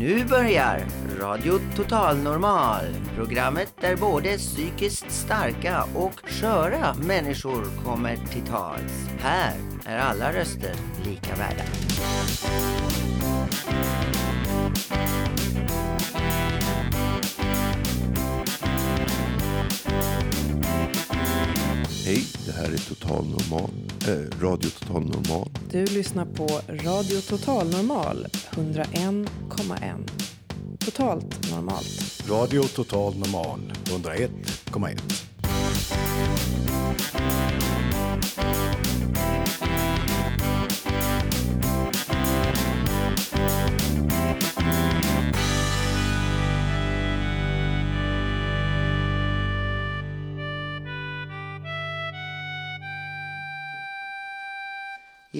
Nu börjar Radio Total Normal. Programmet där både psykiskt starka och sköra människor kommer till tals. Här är alla röster lika värda. Hej, det här är Total Normal, Radio Total Normal. Du lyssnar på Radio Total Normal 101,1. Totalt normalt. Radio Total Normal 101,1.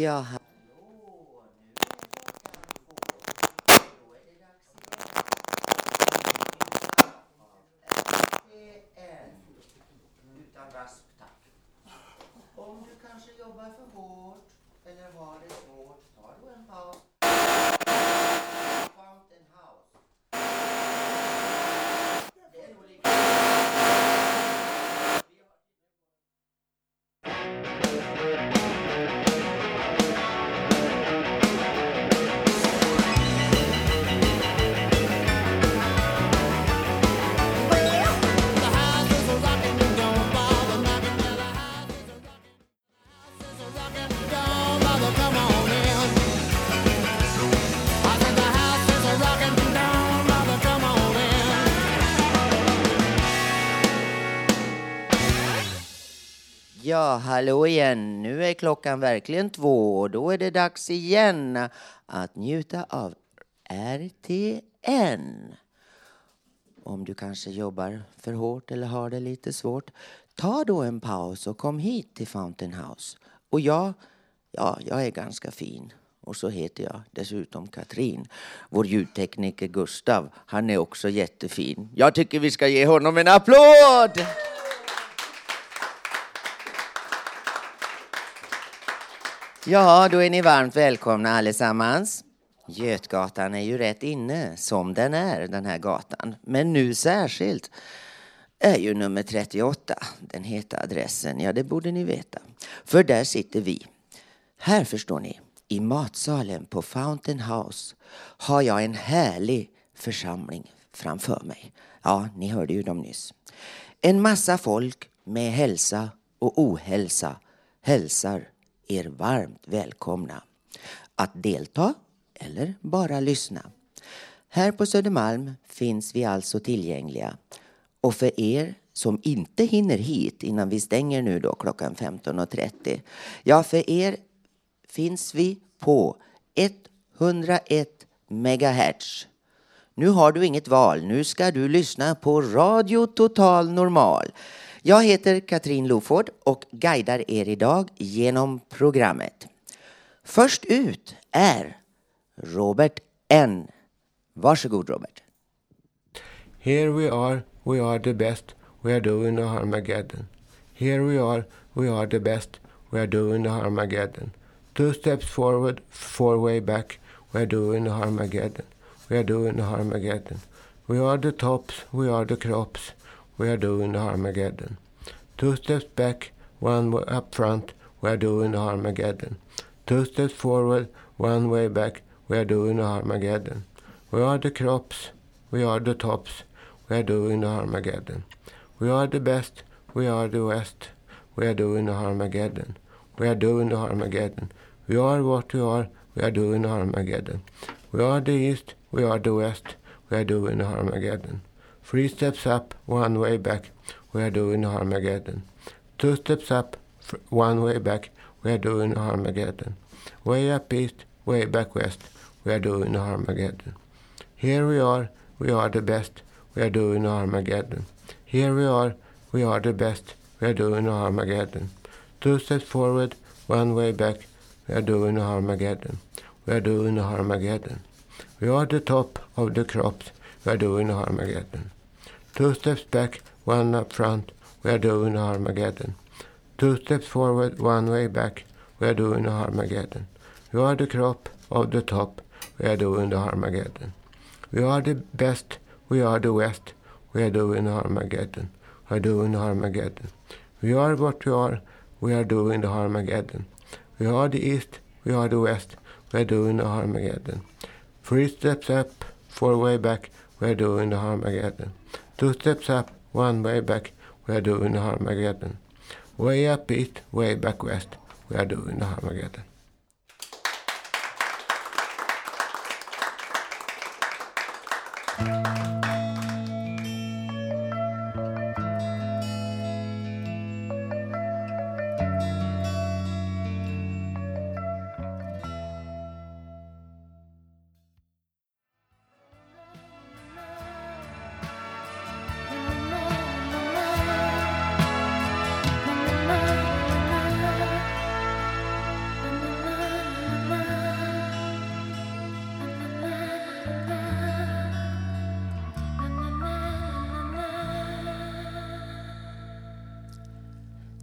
Jaha. Ja, hallå igen. Nu är klockan verkligen två och då är det dags igen att njuta av RTN. Om du kanske jobbar för hårt eller har det lite svårt, ta då en paus och kom hit till Fountain House. Och jag, ja, jag är ganska fin. Och så heter jag dessutom Katrin. Vår ljudtekniker Gustav, han är också jättefin. Jag tycker vi ska ge honom en applåd! Ja, då är ni varmt välkomna allesammans. Götgatan är ju rätt inne, som den är, den här gatan. Men nu särskilt är ju nummer 38, den heta adressen. Ja, det borde ni veta. För där sitter vi. Här förstår ni, i matsalen på Fountain House har jag en härlig församling framför mig. Ja, ni hörde ju dem nyss. En massa folk med hälsa och ohälsa hälsar er varmt välkomna att delta eller bara lyssna. Här på Södermalm finns vi alltså tillgängliga. Och för er som inte hinner hit innan vi stänger nu då klockan 15.30. Ja, för er finns vi på 101 megahertz. Nu har du inget val. Nu ska du lyssna på Radio Total Normal. Jag heter Katrin Loford och guidar er idag genom programmet. Först ut är Robert N. Varsågod Robert. Here we are, we are the best, we are doing the Armageddon. Here we are, we are the best, we are doing the Armageddon. Two steps forward, four way back, we are doing the Armageddon. We are doing the Armageddon. We are the tops, we are the crops, we are doing the Armageddon. Two steps back, one way up front, we are doing the Armageddon. Two steps forward, one way back, we are doing the Armageddon. We are the crops, we are the tops, we are doing the Armageddon. We are the best, we are the west, we are doing the Armageddon. We are doing the Armageddon. We are what we are, we are doing the Armageddon. We are the east, we are the west, we are doing the Armageddon. Three steps up, one way back, we are doing Armageddon. Two steps up, one way back, we are doing Armageddon. Way up east, way back west, we are doing Armageddon. Here we are, we are the best, we are doing Armageddon. Here we are, we are the best, we are doing Armageddon. Two steps forward, one way back, we are doing Armageddon. We are doing Armageddon. We are the top of the crops, we are doing Armageddon. Two steps back, one up front, we are doing the Armageddon. Two steps forward, one way back, we are doing the Armageddon. We are the crop of the top, we are doing the Armageddon. We are the best, we are the West, we are doing the Armageddon, we are doing Armageddon. We are what we are, we are doing the Armageddon. We are the East, we are the West, we are doing the Armageddon. Three steps up, four way back, we are doing the Armageddon. Two steps up, one way back, we are doing the Armageddon. Way up east, way back west, we are doing the Armageddon.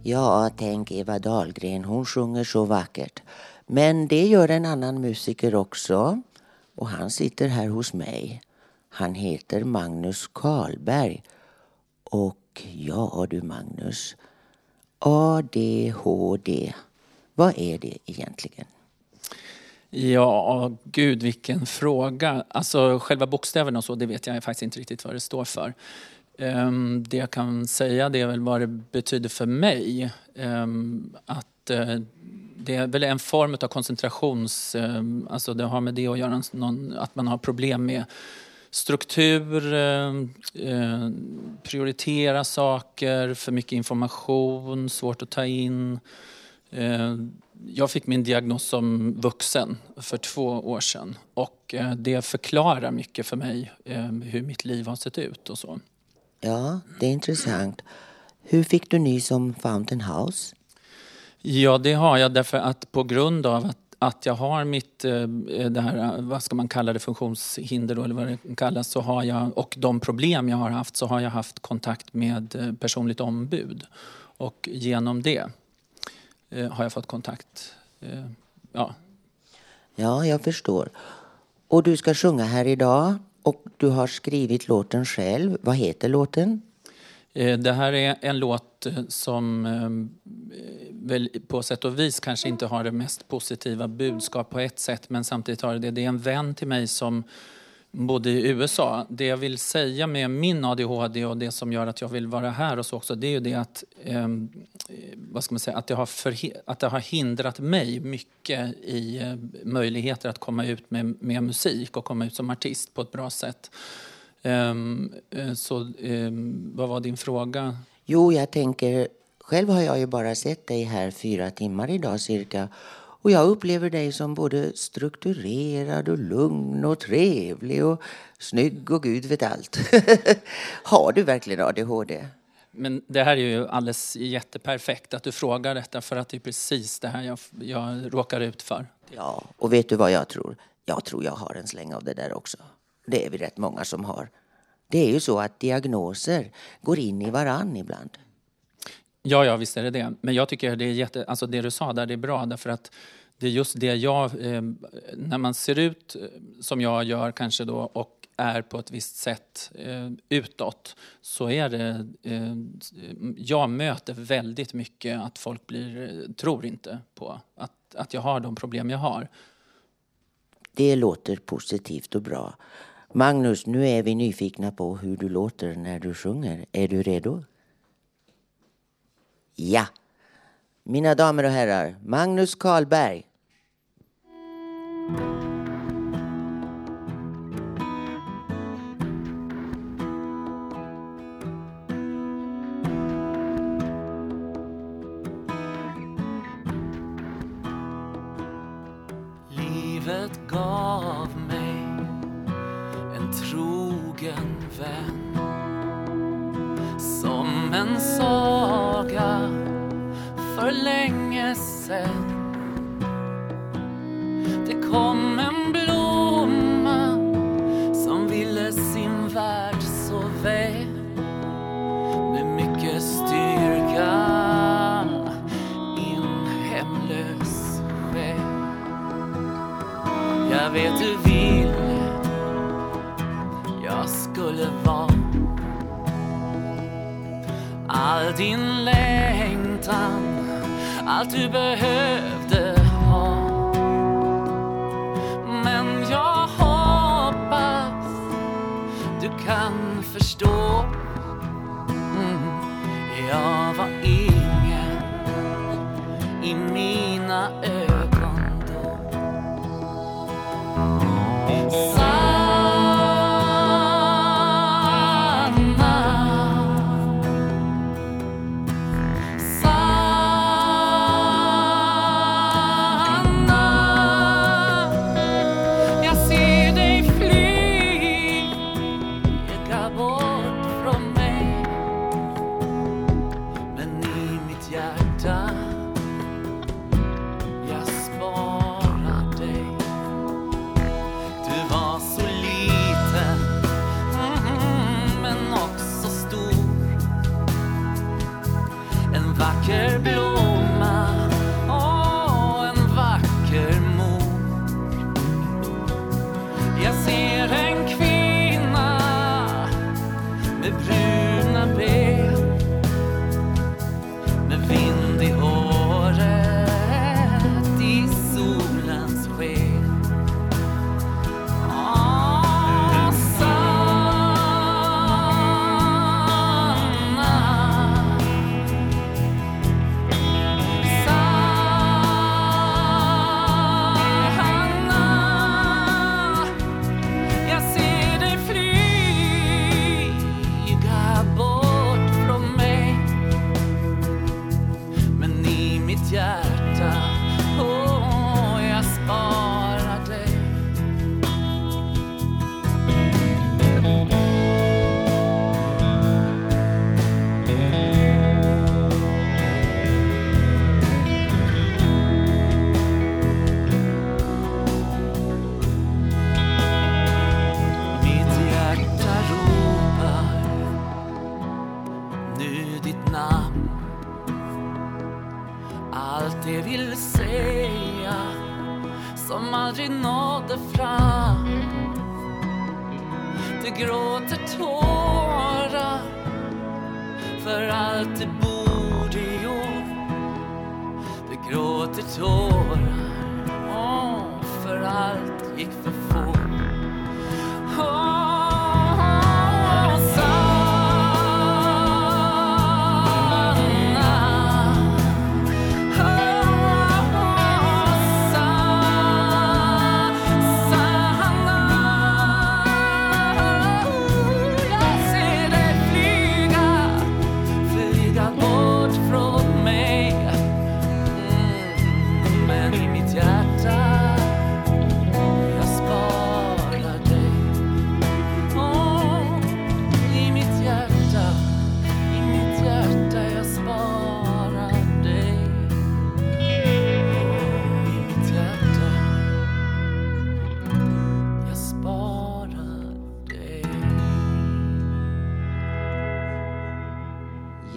Ja, tänk Eva Dahlgren, hon sjunger så vackert. Men det gör en annan musiker också. Och han sitter här hos mig. Han heter Magnus Karlberg. Och ja du Magnus, ADHD, vad är det egentligen? Ja, gud vilken fråga. Alltså själva bokstäverna och så, det vet jag faktiskt inte riktigt vad det står för. Ehm, det jag kan säga det är väl vad det betyder för mig. Ehm, att eh, det är väl en form av koncentrations... Eh, alltså det har med det att göra, att man har problem med struktur, eh, prioritera saker, för mycket information, svårt att ta in. Ehm, jag fick min diagnos som vuxen för två år sedan och det förklarar mycket för mig hur mitt liv har sett ut och så. Ja, det är intressant. Hur fick du nys om Fountain House? Ja, det har jag därför att på grund av att, att jag har mitt, eh, det här, vad ska man kalla det, funktionshinder då, eller vad det kallas, så har jag, och de problem jag har haft så har jag haft kontakt med eh, personligt ombud. Och genom det eh, har jag fått kontakt. Ja. ja, jag förstår. Och du ska sjunga här idag. Och du har skrivit låten själv. Vad heter låten? Eh, det här är en låt eh, som eh, väl på sätt och vis kanske inte har det mest positiva budskap på ett sätt men samtidigt har det det. är en vän till mig som bodde i USA. Det jag vill säga med min ADHD och det som gör att jag vill vara här och så också, det är ju det att, eh, vad ska man säga, att, det har att det har hindrat mig mycket i eh, möjligheter att komma ut med, med musik och komma ut som artist på ett bra sätt. Ehm, eh, så ehm, vad var din fråga? Jo, jag tänker, själv har jag ju bara sett dig här fyra timmar idag cirka och jag upplever dig som både strukturerad och lugn och trevlig och snygg och gud vet allt. Har du verkligen ADHD? Men det här är ju alldeles jätteperfekt att du frågar detta för att det är precis det här jag, jag råkar ut för. Ja, och vet du vad jag tror? Jag tror jag har en släng av det där också. Det är vi rätt många som har. Det är ju så att diagnoser går in i varann ibland. Ja, ja, visst är det det. Men jag tycker det är jätte, alltså det du sa där, det är bra därför att det är just det jag, eh, när man ser ut eh, som jag gör kanske då och är på ett visst sätt eh, utåt så är det, eh, jag möter väldigt mycket att folk blir, eh, tror inte på att, att jag har de problem jag har. Det låter positivt och bra. Magnus, nu är vi nyfikna på hur du låter när du sjunger. Är du redo? Ja. Mina damer och herrar, Magnus Karlberg. Livet gav mig en trogen vän som en fråga för länge sen Det kom en blomma som ville sin värld så väl. Med mycket styrka i en hemlös själ. Jag vet du vill jag skulle vara. All din längtan, allt du behövde ha. Men jag hoppas du kan förstå. Mm, jag var ingen i mina ögon då.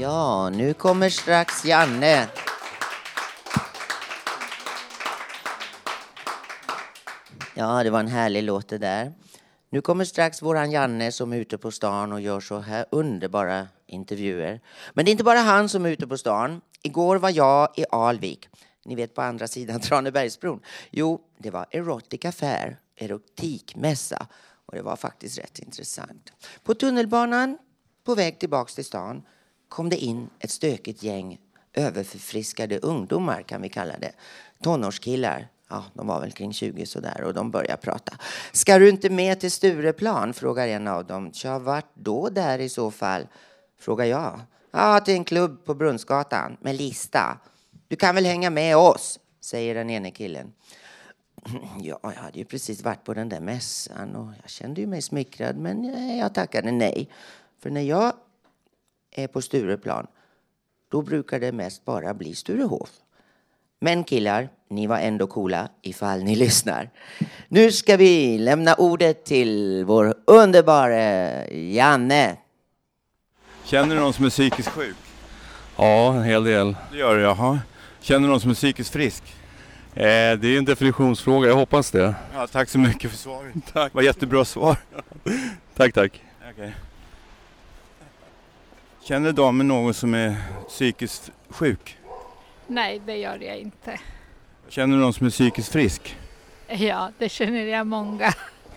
Ja, nu kommer strax Janne. Ja, det var en härlig låt det där. Nu kommer strax våran Janne som är ute på stan och gör så här underbara intervjuer. Men det är inte bara han som är ute på stan. Igår var jag i Alvik. Ni vet på andra sidan Tranebergsbron. Jo, det var Erotic Affair, erotikmässa. Och det var faktiskt rätt intressant. På tunnelbanan, på väg tillbaks till stan, kom det in ett stökigt gäng överförfriskade ungdomar kan vi kalla det. Tonårskillar. Ja, de var väl kring 20 sådär och de börjar prata. Ska du inte med till Stureplan? frågar en av dem. Tja, vart då där i så fall? Frågar jag. Ja, till en klubb på Brunnsgatan med lista. Du kan väl hänga med oss? säger den ene killen. Ja, jag hade ju precis varit på den där mässan och jag kände ju mig smickrad men jag- tackade nej. För när jag på Stureplan då brukar det mest bara bli Sturehof. Men killar, ni var ändå coola ifall ni lyssnar. Nu ska vi lämna ordet till vår underbara Janne. Känner du någon som är psykiskt sjuk? Ja, en hel del. Det gör du, jaha. Känner du någon som är psykiskt frisk? Eh, det är en definitionsfråga, jag hoppas det. Ja, tack så mycket för svaret. Tack. Det var jättebra svar. Tack, tack. Okej. Känner damen någon som är psykiskt sjuk? Nej, det gör jag inte. Känner du någon som är psykiskt frisk? Ja, det känner jag många.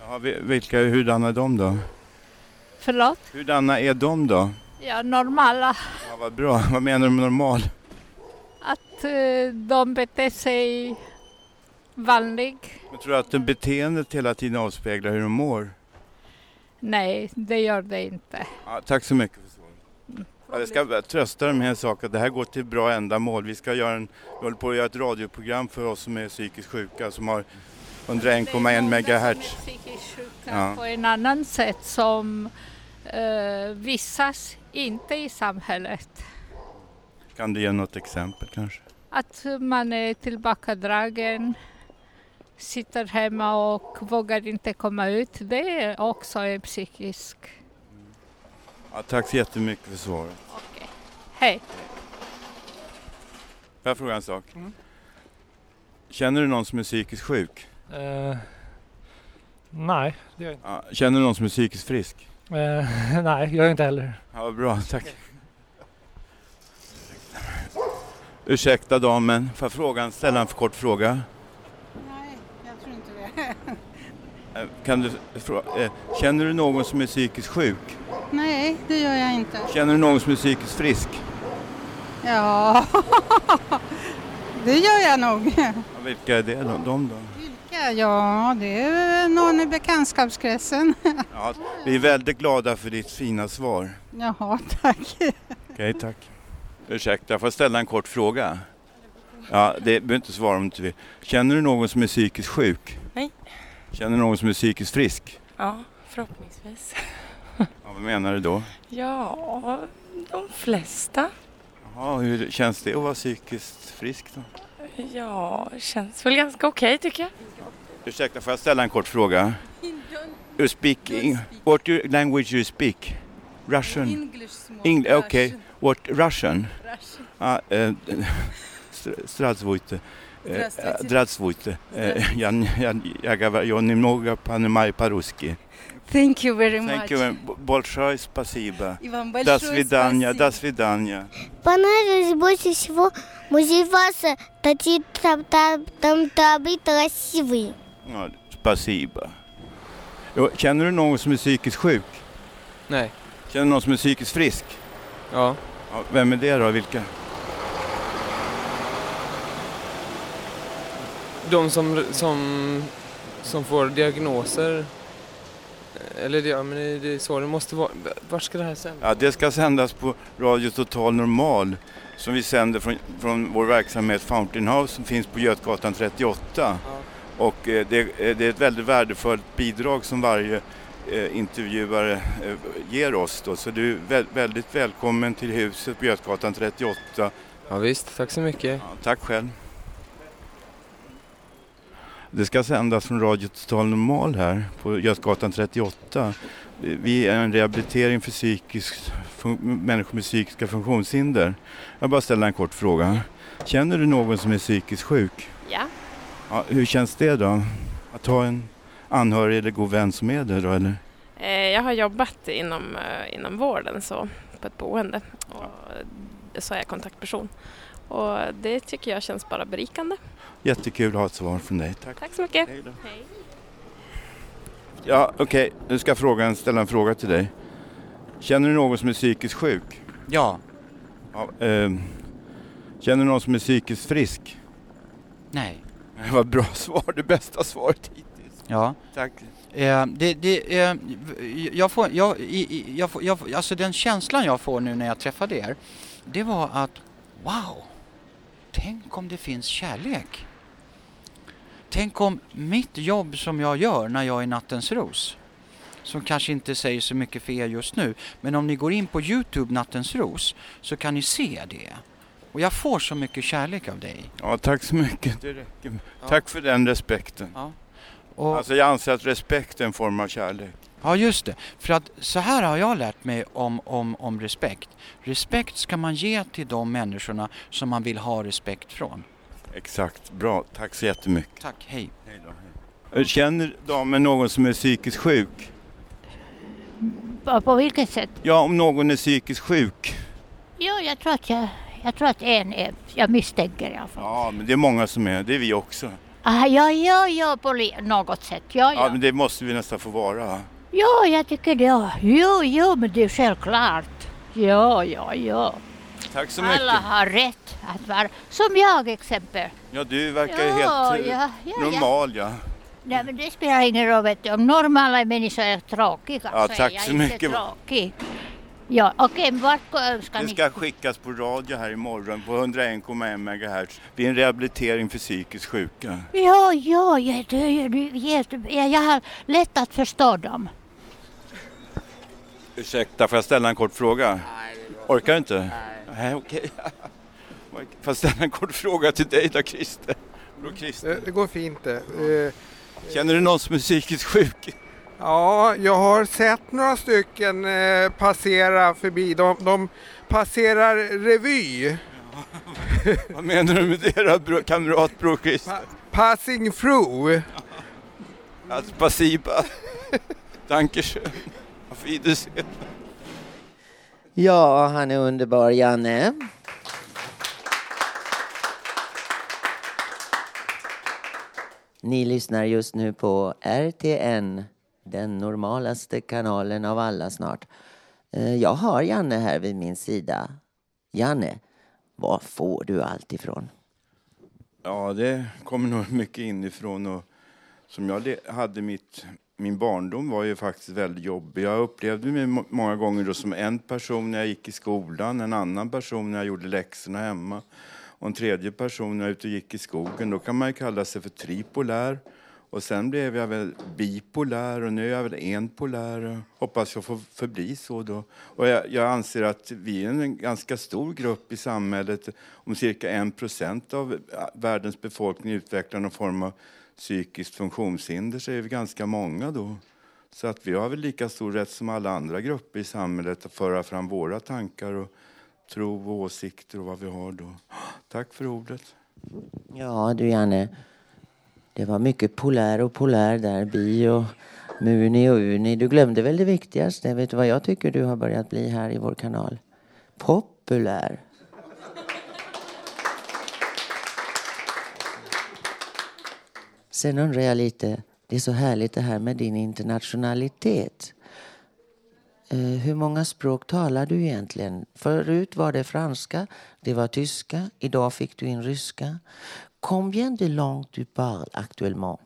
Ja, vi- vilka, hurdana är de då? Förlåt? Hurdana är de då? Ja, normala. Ja, vad bra. Vad menar du med normal? Att eh, de beter sig vanligt. Jag tror att det beteendet hela tiden avspeglar hur de mår. Nej, det gör det inte. Ja, tack så mycket. Ja, jag ska trösta dig med en sak, att det här går till bra ändamål. Vi ska göra en, vi håller på att göra ett radioprogram för oss som är psykiskt sjuka, som har 101,1 megahertz. psykiskt sjuka Ja. på en annan sätt som eh, visas inte i samhället. Kan du ge något exempel kanske? Att man är tillbakadragen, sitter hemma och vågar inte komma ut. Det är också en psykisk... Ja, tack så jättemycket för svaret. Okej. Hej! Får jag fråga en sak? Känner du någon som är psykiskt sjuk? Eh, nej, det gör jag inte. Ja, känner du någon som är psykiskt frisk? Eh, nej, jag är inte heller. Ja, vad bra, tack. Ursäkta damen, får jag fråga, ställa en för kort fråga? Nej, jag tror inte det. Eh, Kan du eh, känner du någon som är psykiskt sjuk? Nej, det gör jag inte. Känner du någon som är psykiskt frisk? Ja, det gör jag nog. Ja, vilka är det då? De då? Vilka? Ja, det är någon i bekantskapskretsen. Ja, vi är väldigt glada för ditt fina svar. Jaha, tack. Okej, tack. Ursäkta, får jag ställa en kort fråga? Ja, det behöver inte svara om du inte vill. Känner du någon som är psykiskt sjuk? Nej. Känner du någon som är psykiskt frisk? Ja, förhoppningsvis. ja, vad menar du då? Ja, de flesta. Jaha, hur känns det att vara psykiskt frisk då? Ja, känns väl ganska okej okay, tycker jag. Ursäkta, får jag ställa en kort fråga? You speak, in, what language you speak? Russian? English. Engl okay, what Russian? Russian. Ah, eh, uh, Strasvojte. Э, Здравствуйте. Здравствуйте. Э, Я, я, я, говорю, я немного понимаю по-русски. Thank you very Thank you. Б- Большое спасибо. И вам До свидания. До свидания. Понравилось больше всего музей Васа. Такие там, там, там табы красивые. Ja, spasiba. Jo, Känner du någon som är psykiskt sjuk? Nej. Känner du någon som är psykiskt frisk? Ja. Ja, vem är det då? Vilka? De som, som, som får diagnoser. Eller det, ja, men det, är så det måste vara. Var ska det här sändas? Ja, det ska sändas på Radio Total Normal som vi sänder från, från vår verksamhet Fountain House som finns på Götgatan 38. Och eh, det, eh, det är ett väldigt värdefullt bidrag som varje eh, intervjuare eh, ger oss. Då. Så du är vä- väldigt välkommen till huset på Götgatan 38. Ja, visst, tack så mycket. Ja, tack själv. Det ska sändas från Radio Total Normal här på Götgatan 38. Vi är en rehabilitering för psykisk, fun- människor med psykiska funktionshinder. Jag bara ställa en kort fråga. Känner du någon som är psykiskt sjuk? Ja. Ja, hur känns det då? Att ha en anhörig eller god vän som är det då eller? Eh, Jag har jobbat inom, eh, inom vården så, på ett boende. Och så är jag kontaktperson. Och det tycker jag känns bara berikande. Jättekul att ha ett svar från dig. Tack. Tack så mycket. Hej. Ja, okej. Nu ska jag fråga en, ställa en fråga till dig. Känner du någon som är psykiskt sjuk? Ja. Ja, ehm, känner du någon som är psykiskt frisk? Nej. Vad bra svar, det bästa svaret hittills. Ja. Tack. Eh, det, det, eh, jag får, jag, jag får, jag, alltså den känslan jag får nu när jag träffade er, det var att wow, tänk om det finns kärlek. Tänk om mitt jobb som jag gör när jag är Nattens Ros, som kanske inte säger så mycket för er just nu, men om ni går in på Youtube Nattens Ros så kan ni se det. Och jag får så mycket kärlek av dig. Ja, tack så mycket. Det räcker. Tack för den respekten. Ja. Och- Alltså jag anser att respekt är en form av kärlek. Ja, just det. För att så här har jag lärt mig om, om, om respekt. Respekt ska man ge till de människorna som man vill ha respekt från. Exakt, bra. Tack så jättemycket. Tack, hej. hej, då, hej. Känner damen någon som är psykiskt sjuk? På, på vilket sätt? Ja, om någon är psykiskt sjuk. Jo, jag tror att, jag, jag tror att en är, jag misstänker i alla fall. Ja, men det är många som är. Det är vi också. Ah, ja, ja, ja, på något sätt. Ja, Ja, ja. men det måste vi nästan få vara. Ja, jag tycker det. Jo, jo, men det är självklart. Ja, ja, ja. Tack så mycket. Alla har rätt att vara, som jag exempel. Ja, du verkar ju Ja, helt eh, ja, ja, normal, ja. Nej, men det spelar ingen roll, vet du. Om normala människor är tråkiga Ja, så är tack jag så inte mycket. tråkig. Ja, okej, vart ska Det ni? ska skickas på radio här imorgon på 101,1 MHz. Det är en rehabilitering för psykiskt sjuka. Ja, ja, ja, det är ju jätte- ja, jag har lätt att förstå dem. Ursäkta, får jag ställa en kort fråga? Orkar du inte? Nej, okej. Får jag ställa en kort fråga till dig då, Christer? Bro, Christer. Det går fint det. Eh, Känner du någon som är psykiskt sjuk? Ja, jag har sett några stycken eh, passera förbi. De, de passerar revy. Vad menar du med det då, bro, kamrat Bror Christer? Passing through. Alltså, passiva. Dankeschön. Auf Wiedersehen. Ja, han är underbar, Janne. Ni lyssnar just nu på RTN, den normalaste kanalen av alla snart. Eh, jag har Janne här vid min sida. Janne, var får du allt ifrån? Ja, det kommer nog mycket inifrån. Och som jag hade mitt, min barndom var ju faktiskt väldigt jobbig. Jag upplevde mig många gånger då som en person när jag gick i skolan, en annan person när jag gjorde läxorna hemma och en tredje person när jag ute och gick i skogen. Då kan man ju kalla sig för tripolär. Och sen blev jag väl bipolär och nu är jag väl enpolär. Hoppas jag får förbli så då. Och jag, jag anser att vi är en ganska stor grupp i samhället. Om cirka en procent av äh, världens befolkning utvecklar någon form av psykiskt funktionshinder så är vi ganska många då. Så att vi har väl lika stor rätt som alla andra grupper i samhället att föra fram våra tankar och tro och åsikter och vad vi har då. Tack för ordet. Ja, du Janne. Det var mycket polär och polär där, bi och muni och uni. Du glömde väl det viktigaste. Vet du vad jag tycker du har börjat bli här i vår kanal? Populär. Sen undrar jag lite, det är så härligt det här med din internationalitet. Eh, hur många språk talar du egentligen? Förut var det franska, det var tyska, idag fick du in ryska. Combien de langues tu parles actuellement?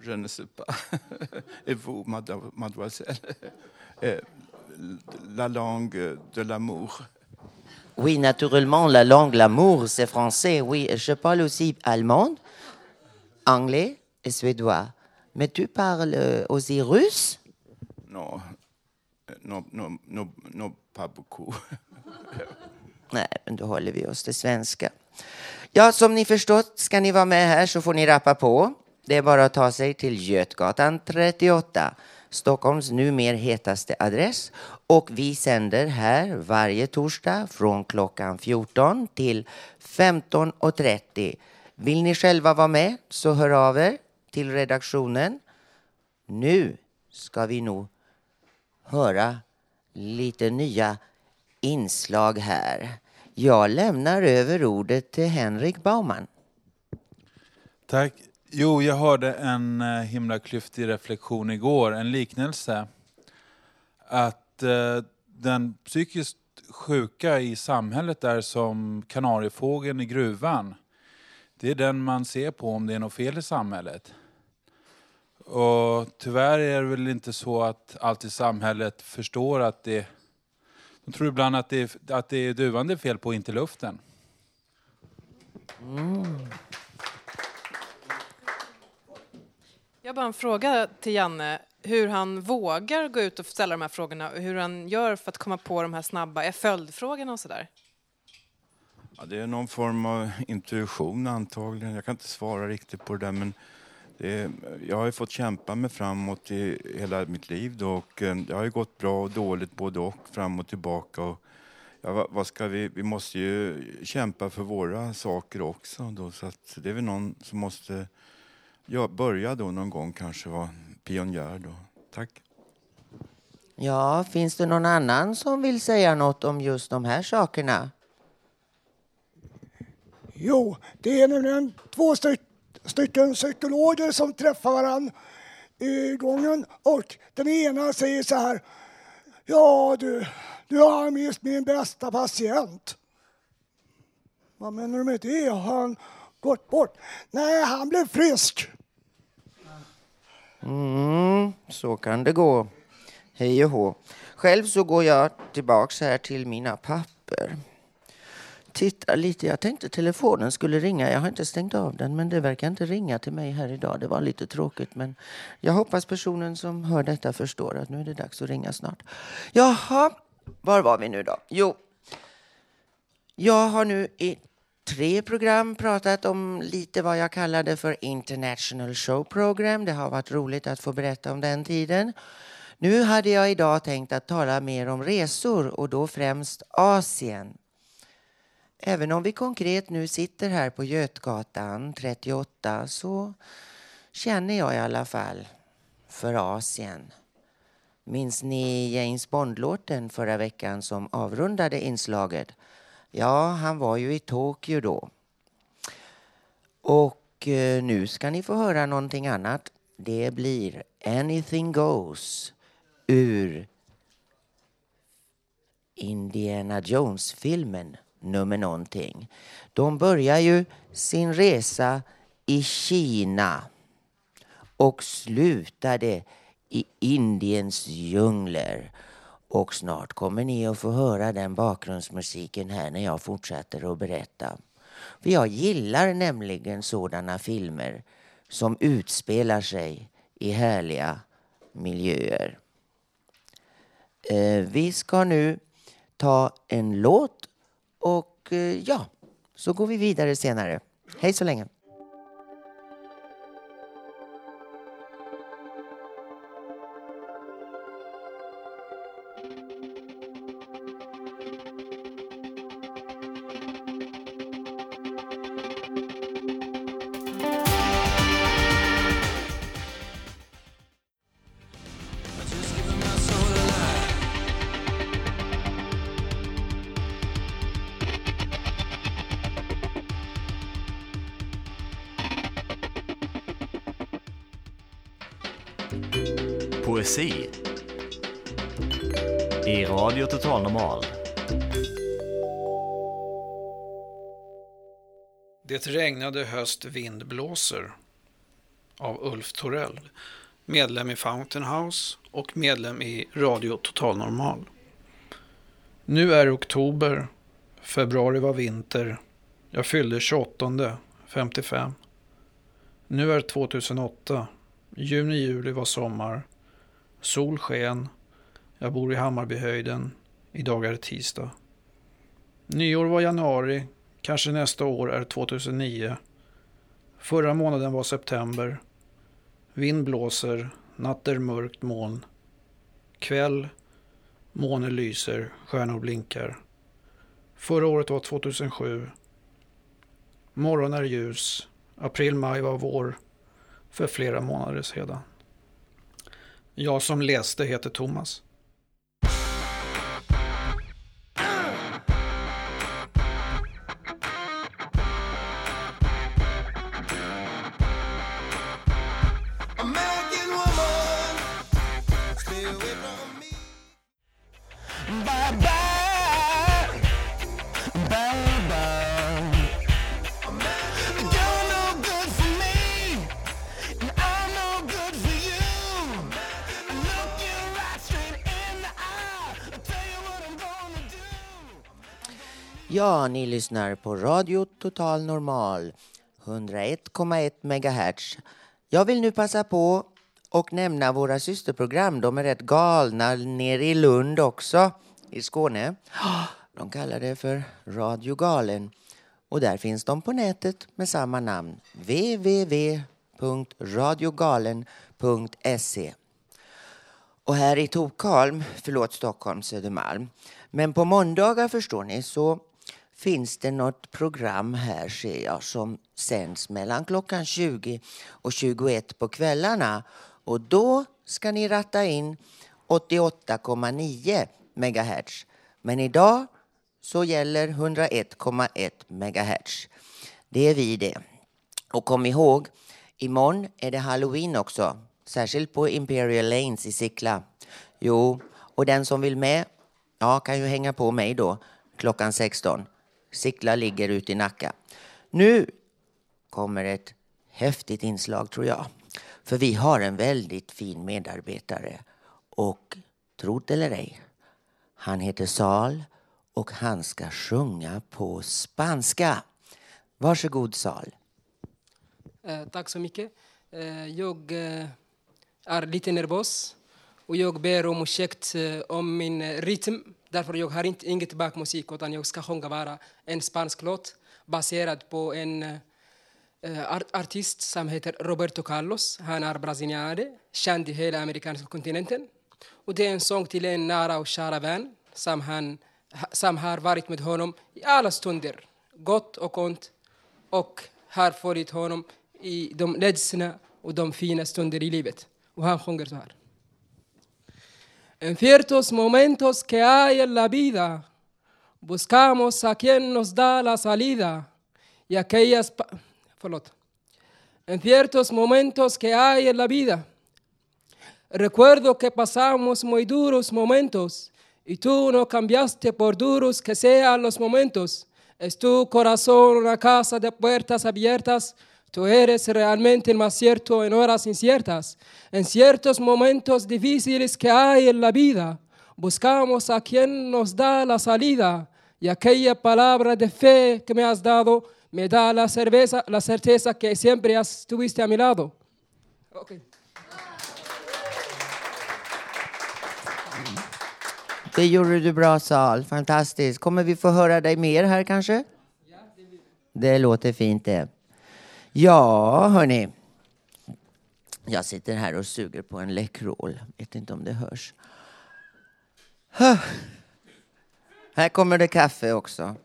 Je ne sais pas. Et vous, mademoiselle Eh, La langue de l'amour. Oui, naturellement, la langue, l'amour, c'est français. Oui, je parle aussi allemand, anglais et suédois. Mais tu parles euh, aussi russe? Non, non, non, non, non pas beaucoup. Nej, men då håller vi oss till svenska. Ja, som ni förstått ska ni vara med här så får ni rappa på. Det är bara att ta sig till Götgatan 38, Stockholms numer hetaste adress. Och vi sänder här varje torsdag från klockan 14 till 15.30. Vill ni själva vara med så hör av er till redaktionen. Nu ska vi nog höra lite nya inslag här. Jag lämnar över ordet till Henrik Baumann. Tack. Jo, jag hörde en eh, himla klyftig reflektion igår, en liknelse. Att eh, den psykiskt sjuka i samhället är som kanariefågeln i gruvan. Det är den man ser på om det är något fel i samhället. Och tyvärr är det väl inte så att allt i samhället förstår att det... De tror ibland att det är, att det är duvan det är fel på, inte luften. Jag har bara en fråga till Janne. Hur han vågar gå ut och ställa de här frågorna och hur han gör för att komma på de här snabba följdfrågorna och sådär. Ja, det är någon form av intuition antagligen. Jag kan inte svara riktigt på det där men det är, jag har ju fått kämpa mig framåt i hela mitt liv då, och eh, det har ju gått bra och dåligt både och fram och tillbaka. Och ja, vad, vad ska vi, vi måste ju kämpa för våra saker också. Då, så att det är väl någon som måste ja, börja då någon gång kanske vara pionjär då. Tack. Ja, finns det någon annan som vill säga något om just de här sakerna? Jo, det är nämligen två styck, stycken psykologer som träffar varandra i gången och den ena säger så här. Ja du, du har mist min bästa patient. Vad menar du med det? Har han gått bort? Nej, han blev frisk. Mm, så kan det gå. Hej och hå. Själv så går jag tillbaks här till mina papper titta lite. Jag tänkte telefonen skulle ringa. Jag har inte stängt av den, men det verkar inte ringa till mig här idag. Det var lite tråkigt, men jag hoppas personen som hör detta förstår att nu är det dags att ringa snart. Jaha, var var vi nu då? Jo, jag har nu i tre program pratat om lite vad jag kallade för International Show Program. Det har varit roligt att få berätta om den tiden. Nu hade jag idag tänkt att tala mer om resor och då främst Asien. Även om vi konkret nu sitter här på Götgatan 38 så känner jag i alla fall för Asien. Minns ni James Bond-låten förra veckan som avrundade inslaget? Ja, han var ju i Tokyo då. Och eh, nu ska ni få höra någonting annat. Det blir Anything Goes ur Indiana Jones-filmen nummer någonting. De börjar ju sin resa i Kina och slutade i Indiens djungler. Och snart kommer ni att få höra den bakgrundsmusiken här när jag fortsätter att berätta. För jag gillar nämligen sådana filmer som utspelar sig i härliga miljöer. Eh, vi ska nu ta en låt och eh, ja, så går vi vidare senare. Hej så länge. Det regnade höst vind blåser av Ulf Torell, medlem i Fountain House och medlem i Radio Total Normal. Nu är oktober, februari var vinter, jag fyllde 28, 55. Nu är 2008, juni, juli var sommar, sol sken, jag bor i Hammarbyhöjden, idag är det tisdag. Nyår var januari, kanske nästa år är 2009. Förra månaden var september. Vind blåser, natt är mörkt moln. Kväll, måne lyser, stjärnor blinkar. Förra året var 2007. Morgon är ljus, april, maj var vår för flera månader sedan. Jag som läste heter Thomas. Ja, ni lyssnar på Radio Total Normal 101,1 MHz. Jag vill nu passa på och nämna våra systerprogram. De är rätt galna nere i Lund också, i Skåne. De kallar det för Radio Galen. Och där finns de på nätet med samma namn. www.radiogalen.se Och här i Tokholm, förlåt Stockholm, Södermalm. Men på måndagar förstår ni så finns det något program här ser jag som sänds mellan klockan 20 och 21 på kvällarna. Och då ska ni ratta in 88,9 MHz. Men idag så gäller 101,1 MHz. Det är vi det. Och kom ihåg, imorgon är det halloween också. Särskilt på Imperial Lanes i Sickla. Jo, och den som vill med, ja, kan ju hänga på mig då klockan 16. Sickla ligger ute i Nacka. Nu kommer ett häftigt inslag tror jag. För vi har en väldigt fin medarbetare. Och trot eller ej, han heter Sal och han ska sjunga på spanska. Varsågod Sal. Eh, tack så mycket. Eh, jag eh, är lite nervös och jag ber om ursäkt eh, om min eh, rytm. Därför jag har inte inget bakmusik utan jag ska sjunga bara en spansk låt baserad på en eh, art artist som heter Roberto Carlos. Han är brasilianare, känd i hela amerikanska kontinenten. Och det är en sång till en nära och kära vän som, han, som har varit med honom i alla stunder, gott och ont, och har följt honom i de ledsna och de fina stunder i livet. Och han sjunger så här. En ciertos momentos que hay en la vida, buscamos a quien nos da la salida y aquellas... En ciertos momentos que hay en la vida, recuerdo que pasamos muy duros momentos y tú no cambiaste por duros que sean los momentos. Es tu corazón una casa de puertas abiertas. Tú eres realmente el más cierto en horas inciertas. En ciertos momentos difíciles que hay en la vida, buscamos a quien nos da la salida. Y aquella palabra de fe que me has dado me da la, cerveza, la certeza que siempre estuviste a mi lado. Okay. Det gjorde du bra Sal, fantastiskt. Kommer vi få höra dig mer här kanske? Det låter fint det. Ja, hörni. Jag sitter här och suger på en Läkerol. Vet inte om det hörs. Huh. Här kommer det kaffe också.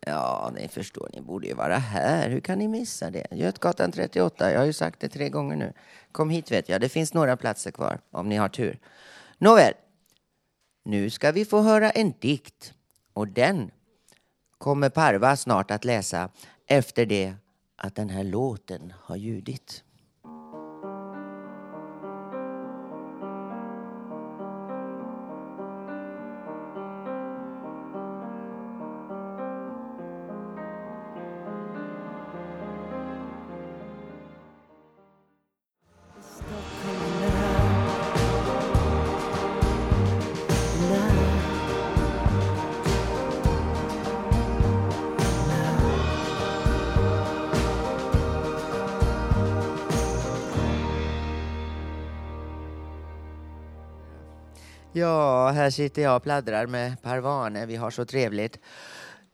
Ja, ni förstår, ni borde ju vara här. Hur kan ni missa det? Götgatan 38, jag har ju sagt det tre gånger nu. Kom hit vet jag, det finns några platser kvar om ni har tur. Nåväl, nu ska vi få höra en dikt. Och den kommer Parva snart att läsa efter det att den här låten har ljudit. Här sitter jag och pladdrar med Parvane. Vi har så trevligt.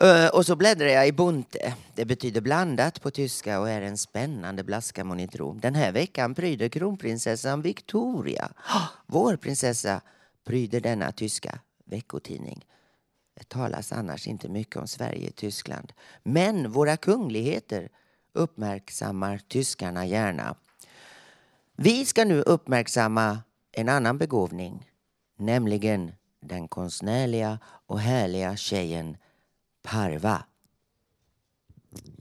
Eh, och så bläddrar jag i Bunte. Det betyder blandat på tyska och är en spännande blaska må ni tro. Den här veckan pryder kronprinsessan Victoria, ah, vår prinsessa, pryder denna tyska veckotidning. Det talas annars inte mycket om Sverige i Tyskland. Men våra kungligheter uppmärksammar tyskarna gärna. Vi ska nu uppmärksamma en annan begåvning, nämligen den konstnärliga och härliga tjejen Parva.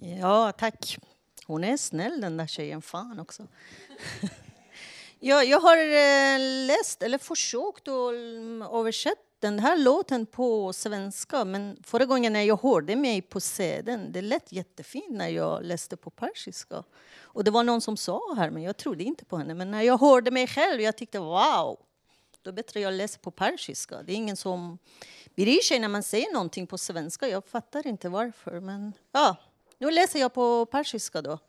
Ja, tack. Hon är snäll den där tjejen, fan också. jag, jag har eh, läst, eller försökt att mm, översätta den här låten på svenska men förra gången när jag hörde mig på sedeln, det lät jättefint när jag läste på persiska. Och det var någon som sa här, men jag trodde inte på henne. Men när jag hörde mig själv, jag tyckte wow, då är det bättre jag läser på persiska. Det är ingen som bryr sig när man säger någonting på svenska. Jag fattar inte varför, men ja, nu läser jag på persiska då.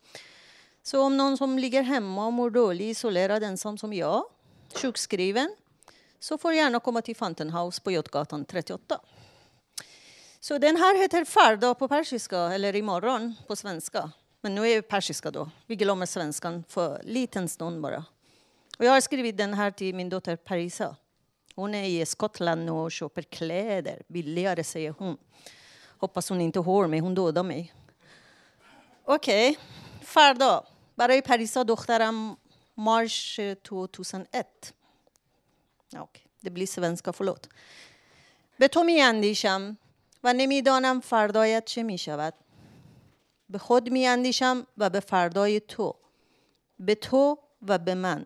Så om någon som ligger hemma och mår dåligt, isolerad, ensam som jag, sjukskriven, så får gärna komma till Fountain House på Götgatan 38. Så den här heter Farda på persiska, eller imorgon på svenska. Men nu är det persiska då. Vi glömmer svenskan för en liten stund bara. Och jag har skrivit den här till min dotter Parisa. Hon är i Skottland och köper kläder. Billigare, säger hon. Hoppas hon inte hör mig, hon dödar mig. Okej, فردا برای پریسا دخترم مارش 2001 اوکی. det blir svenska, förlåt. به تو می اندیشم و نمیدانم فردایت چه می شود. به خود می اندیشم و به فردای تو. به تو و به من.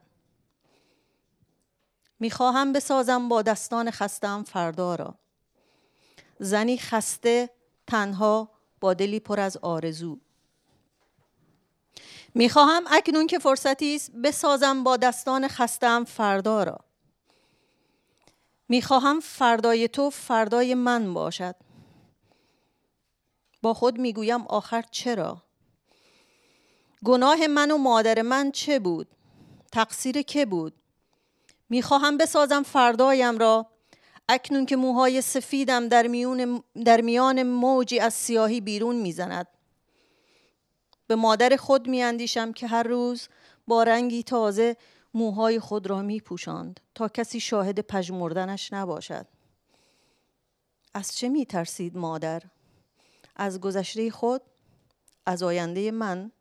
می خواهم بسازم با دستان خستم فردا را. زنی خسته تنها با دلی پر از آرزو. می خواهم اکنون که فرصتی است بسازم با دستان خستم فردا را. می خواهم فردای تو فردای من باشد. با خود می گویم آخر چرا؟ گناه من و مادر من چه بود؟ تقصیر که بود؟ می خواهم بسازم فردایم را اکنون که موهای سفیدم در, میون در میان موجی از سیاهی بیرون می‌زند به مادر خود میاندیشم که هر روز با رنگی تازه موهای خود را می پوشاند تا کسی شاهد پژمردنش نباشد از چه می ترسید مادر؟ از گذشته خود؟ از آینده من؟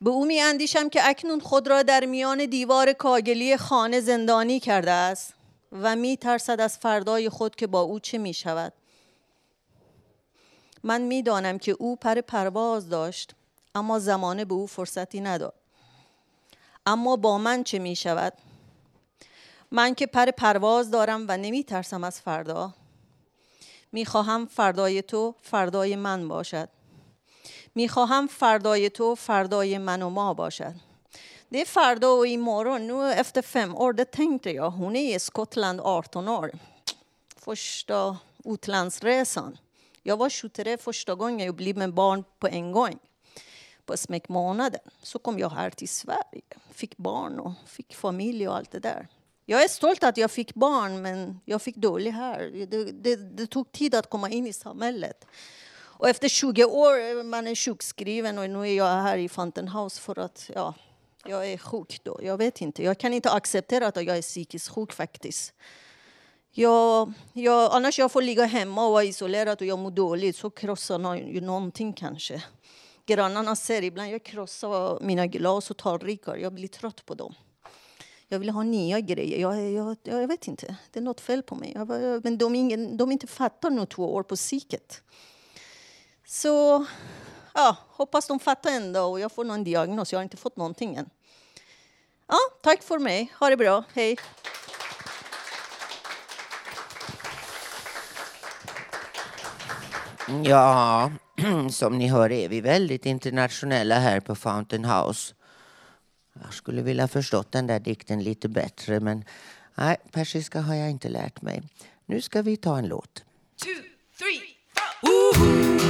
به او می اندیشم که اکنون خود را در میان دیوار کاگلی خانه زندانی کرده است و می ترسد از فردای خود که با او چه می شود من می دانم که او پر پرواز داشت اما زمانه به او فرصتی نداد. اما با من چه می شود من که پر پرواز دارم و نمی ترسم از فردا. می خواهم فردای تو فردای من باشد. می خواهم فردای تو فردای من و ما باشد Det är فردا och imorgon. Nu efter fem år, det tänkte jag. Hon är i Skottland 18 år. Första utlandsresan. Jag var 23 första gången jag blev med barn på en gång. På smekmånaden. Så kom jag här till Sverige. Fick barn och fick familj och allt det där. Jag är stolt att jag fick barn, men jag fick dålig här. Det, det, det tog tid att komma in i samhället. Och efter 20 år eh, man är sjukskriven och nu är jag här i Fountain House för att ja, jag är sjuk då. Jag vet inte. Jag kan inte acceptera att jag är psykiskt sjuk faktiskt. Jag, jag, annars jag får ligga hemma och vara isolerad och jag mår dåligt så krossar någon, ju någonting kanske. Grannarna ser ibland jag krossar mina glas och tallrikar. Jag blir trött på dem. Jag vill ha nya grejer. Jag, jag, jag vet inte. Det är något fel på mig. Jag, bara- men de, ingen, de inte fattar nog två år på psyket. Så ja, hoppas de fattar ändå och jag får någon diagnos. Jag har inte fått någonting än. Ja, tack för mig. Ha det bra. Hej. Ja, som ni hör är vi väldigt internationella här på Fountain House. Jag skulle vilja förstått den där dikten lite bättre men nej, persiska har jag inte lärt mig. Nu ska vi ta en låt. Well, my heart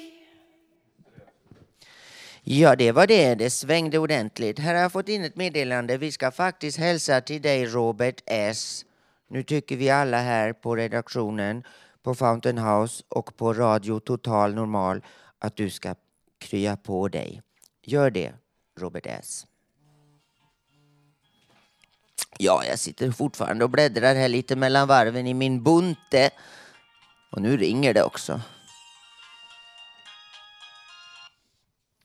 Ja, det var det. Det svängde ordentligt. Här har jag fått in ett meddelande. Vi ska faktiskt hälsa till dig, Robert S. Nu tycker vi alla här på redaktionen, på Fountain House och på Radio Total Normal att du ska krya på dig. Gör det, Robert S. Ja, jag sitter fortfarande och bläddrar här lite mellan varven i min bunte. Och nu ringer det också.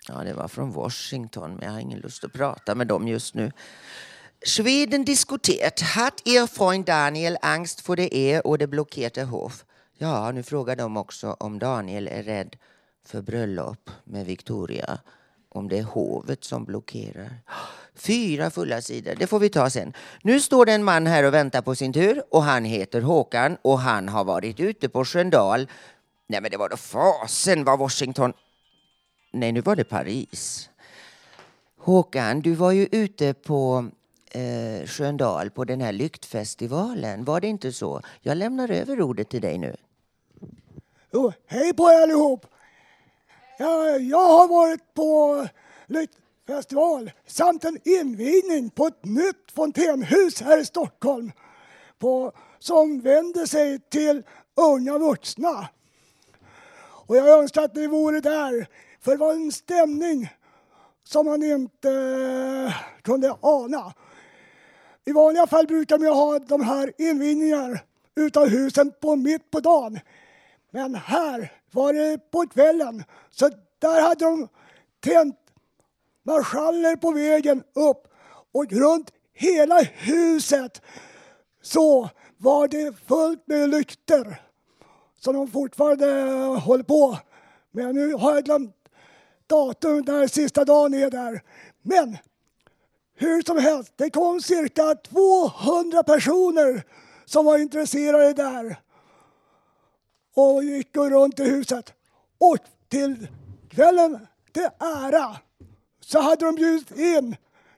Ja, det var från Washington, men jag har ingen lust att prata med dem just nu. Schweden diskuterat. Hat er Freund Daniel Angst för det er och det blockerte Hof? Ja, nu frågar de också om Daniel är rädd för bröllop med Victoria. Om det är hovet som blockerar. Fyra fulla sidor, det får vi ta sen. Nu står det en man här och väntar på sin tur och han heter Håkan och han har varit ute på Sköndal. Nej men det var då fasen vad Washington. Nej, nu var det Paris. Håkan, du var ju ute på eh, Sköndal på den här lyktfestivalen. Var det inte så? Jag lämnar över ordet till dig nu. Jo, hej på er allihop! Jag, jag har varit på Lyktfestival samt en invigning på ett nytt fontänhus här i Stockholm på, som vänder sig till unga vuxna. Och jag önskar att ni vore där, för det var en stämning som man inte kunde ana. I vanliga fall brukar man ha de här invigningarna utav husen på mitt på dagen. Men här var det på kvällen, så där hade de tänt marschaller på vägen upp och runt hela huset så var det fullt med lyktor som de fortfarande håller på med. Nu har jag glömt datum när sista dagen är där. Men hur som helst, det kom cirka 200 personer som var intresserade där och gick runt i huset. Och till kvällen till ära så hade de bjudit in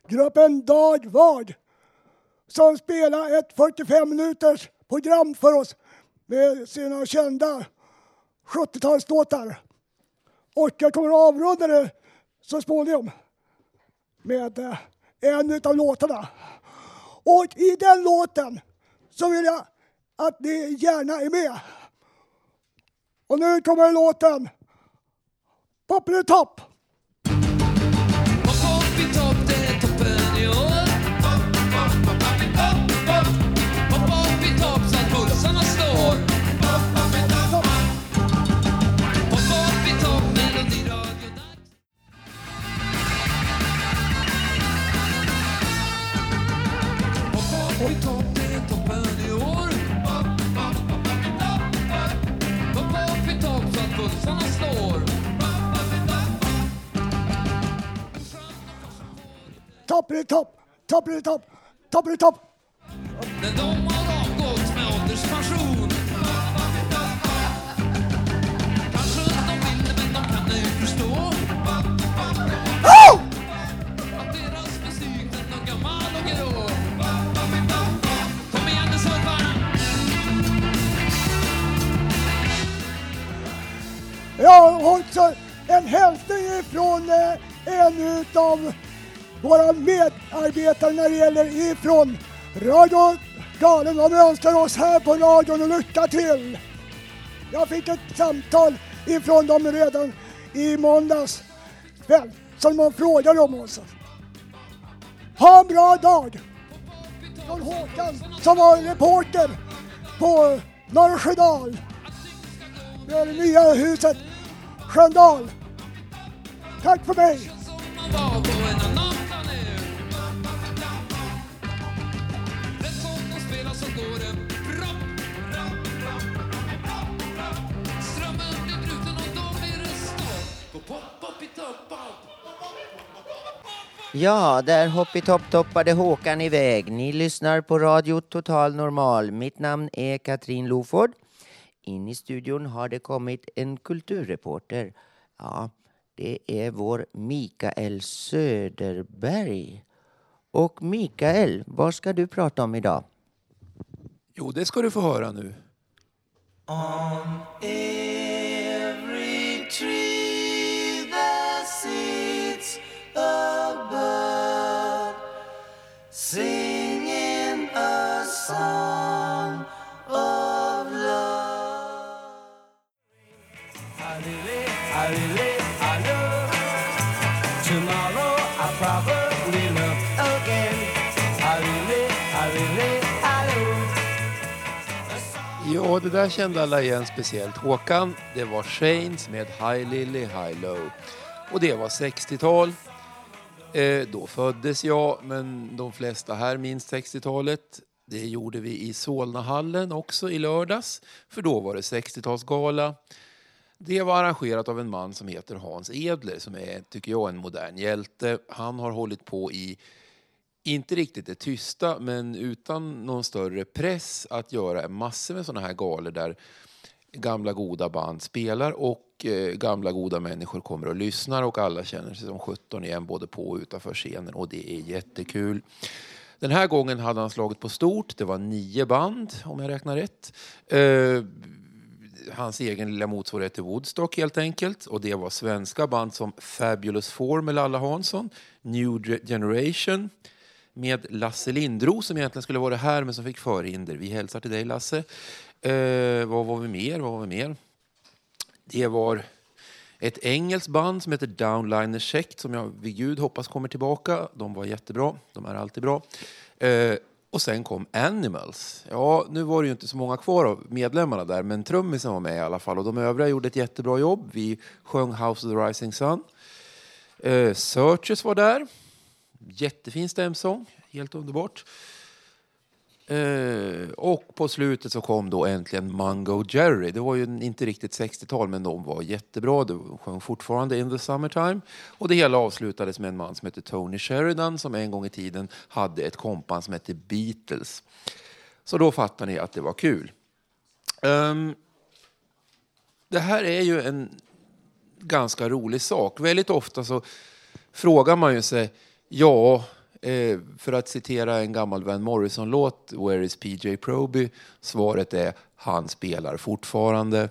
gruppen Dag Vard som spelade ett 45 minuters program för oss med sina kända 70-talslåtar. Och jag kommer att avrunda det så småningom med eh, en av låtarna. Och i den låten så vill jag att ni gärna är med. Och nu kommer låten Puppin' the top. Toppity topp, toppity topp, toppity topp. Men de har avgått med ålderspension. Kanske de vill men de kan ej förstå. Att deras musik den är gammal och grå. Kom igen nu surfarna! Jag har också en hälsning ifrån eh, en utav våra medarbetare när det gäller ifrån Radio Galen. De önskar oss här på radion och lycka till. Jag fick ett samtal ifrån dem redan i måndags kväll som de frågade om oss. Ha en bra dag! Från Håkan som var reporter på Norra Sjödal. Det nya huset Sköndal. Tack för mig! Ja, där hoppitopp-toppade Håkan iväg. Ni lyssnar på Radio Total Normal. Mitt namn är Katrin Loford. In i studion har det kommit en kulturreporter. Ja, det är vår Mikael Söderberg. Och Mikael, vad ska du prata om idag? Jo, det ska du få höra nu. On every song of love. Tomorrow I probably look again. Ja, det där kände alla igen, speciellt Håkan. Det var Shanes med High Lily, High Low. Och det var 60-tal. Eh, då föddes jag, men de flesta här minns 60-talet. Det gjorde vi i Solnahallen också i lördags, för då var det 60-talsgala. Det var arrangerat av en man som heter Hans Edler som är, tycker jag, en modern hjälte. Han har hållit på i, inte riktigt det tysta, men utan någon större press att göra massor med sådana här galor där gamla goda band spelar och eh, gamla goda människor kommer och lyssnar och alla känner sig som 17 igen både på och utanför scenen och det är jättekul. Den här gången hade han slagit på stort. Det var nio band, om jag räknar rätt. Eh, hans egen lilla motsvarighet till Woodstock helt enkelt. Och det var svenska band som Fabulous Four med Lalla Hansson, New Generation med Lasse Lindro som egentligen skulle vara här men som fick förhinder. Vi hälsar till dig Lasse. Eh, vad var vi mer? Vad var vi mer? Det var ett engelskt band som heter Downliner Sect som jag vid gud hoppas kommer tillbaka. De var jättebra. De är alltid bra. Eh, och sen kom Animals. Ja, nu var det ju inte så många kvar av medlemmarna där, men trummisen var med i alla fall. Och de övriga gjorde ett jättebra jobb. Vi sjöng House of the Rising Sun. Eh, Searches var där. Jättefin stämsång. Helt underbart. Eh, och på slutet så kom då äntligen Mungo Jerry. Det var ju inte riktigt 60-tal men de var jättebra. De sjöng fortfarande In the Summertime. Och det hela avslutades med en man som hette Tony Sheridan som en gång i tiden hade ett kompan som hette Beatles. Så då fattar ni att det var kul. Um, det här är ju en ganska rolig sak. Väldigt ofta så frågar man ju sig, ja, eh, för att citera en gammal Van Morrison-låt, Where is PJ Proby? Svaret är, han spelar fortfarande.